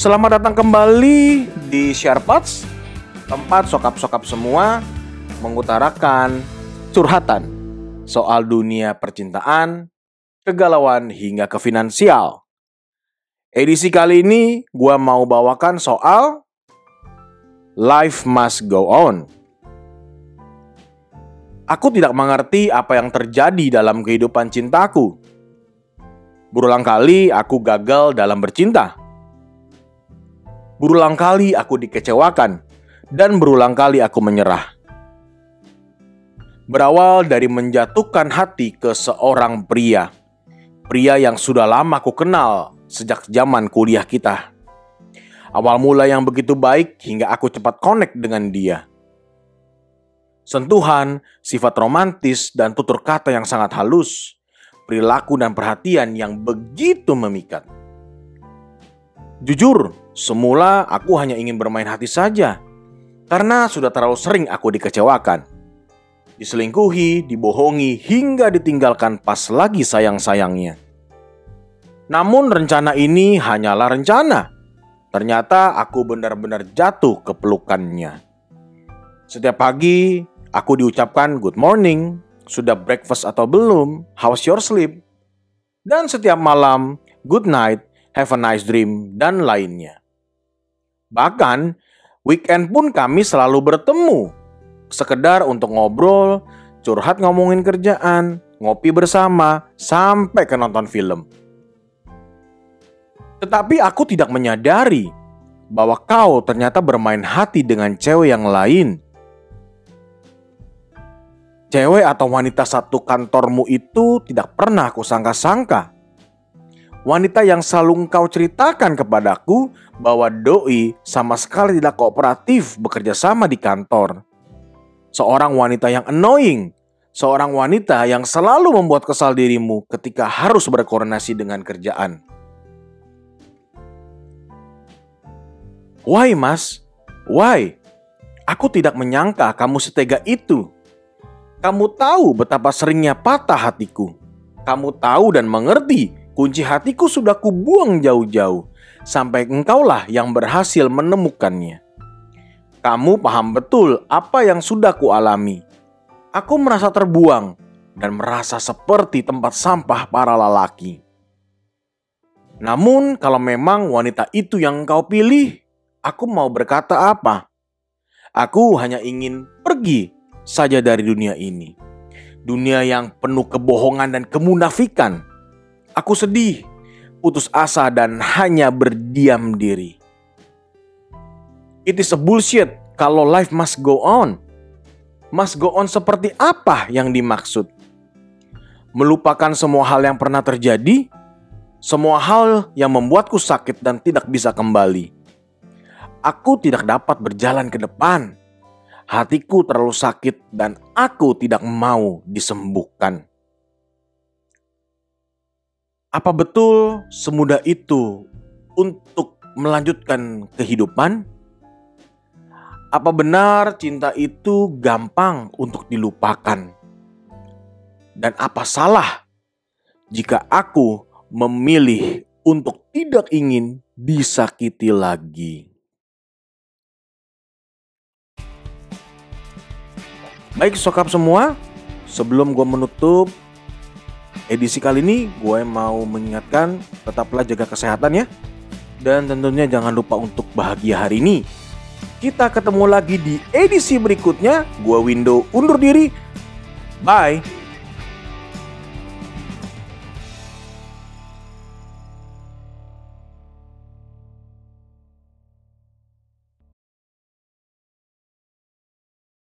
Selamat datang kembali di Sharepods Tempat sokap-sokap semua mengutarakan curhatan Soal dunia percintaan, kegalauan hingga ke finansial. Edisi kali ini gua mau bawakan soal Life must go on. Aku tidak mengerti apa yang terjadi dalam kehidupan cintaku. Berulang kali aku gagal dalam bercinta Berulang kali aku dikecewakan dan berulang kali aku menyerah. Berawal dari menjatuhkan hati ke seorang pria. Pria yang sudah lama aku kenal sejak zaman kuliah kita. Awal mula yang begitu baik hingga aku cepat connect dengan dia. Sentuhan, sifat romantis, dan tutur kata yang sangat halus. Perilaku dan perhatian yang begitu memikat. Jujur, semula aku hanya ingin bermain hati saja. Karena sudah terlalu sering aku dikecewakan. Diselingkuhi, dibohongi, hingga ditinggalkan pas lagi sayang-sayangnya. Namun rencana ini hanyalah rencana. Ternyata aku benar-benar jatuh ke pelukannya. Setiap pagi, aku diucapkan good morning, sudah breakfast atau belum, how's your sleep? Dan setiap malam, good night, have a nice dream, dan lainnya. Bahkan, weekend pun kami selalu bertemu. Sekedar untuk ngobrol, curhat ngomongin kerjaan, ngopi bersama, sampai ke nonton film. Tetapi aku tidak menyadari bahwa kau ternyata bermain hati dengan cewek yang lain. Cewek atau wanita satu kantormu itu tidak pernah aku sangka-sangka wanita yang selalu engkau ceritakan kepadaku bahwa doi sama sekali tidak kooperatif bekerja sama di kantor. Seorang wanita yang annoying, seorang wanita yang selalu membuat kesal dirimu ketika harus berkoordinasi dengan kerjaan. Why, Mas? Why? Aku tidak menyangka kamu setega itu. Kamu tahu betapa seringnya patah hatiku. Kamu tahu dan mengerti Kunci hatiku sudah kubuang jauh-jauh, sampai engkaulah yang berhasil menemukannya. Kamu paham betul apa yang sudah kualami. Aku merasa terbuang dan merasa seperti tempat sampah para lelaki. Namun, kalau memang wanita itu yang engkau pilih, aku mau berkata apa? Aku hanya ingin pergi saja dari dunia ini. Dunia yang penuh kebohongan dan kemunafikan Aku sedih, putus asa dan hanya berdiam diri. It is a bullshit kalau life must go on. Must go on seperti apa yang dimaksud? Melupakan semua hal yang pernah terjadi? Semua hal yang membuatku sakit dan tidak bisa kembali. Aku tidak dapat berjalan ke depan. Hatiku terlalu sakit dan aku tidak mau disembuhkan. Apa betul semudah itu untuk melanjutkan kehidupan? Apa benar cinta itu gampang untuk dilupakan? Dan apa salah jika aku memilih untuk tidak ingin disakiti lagi? Baik sokap semua, sebelum gue menutup edisi kali ini gue mau mengingatkan tetaplah jaga kesehatan ya. Dan tentunya jangan lupa untuk bahagia hari ini. Kita ketemu lagi di edisi berikutnya. Gue Window undur diri. Bye.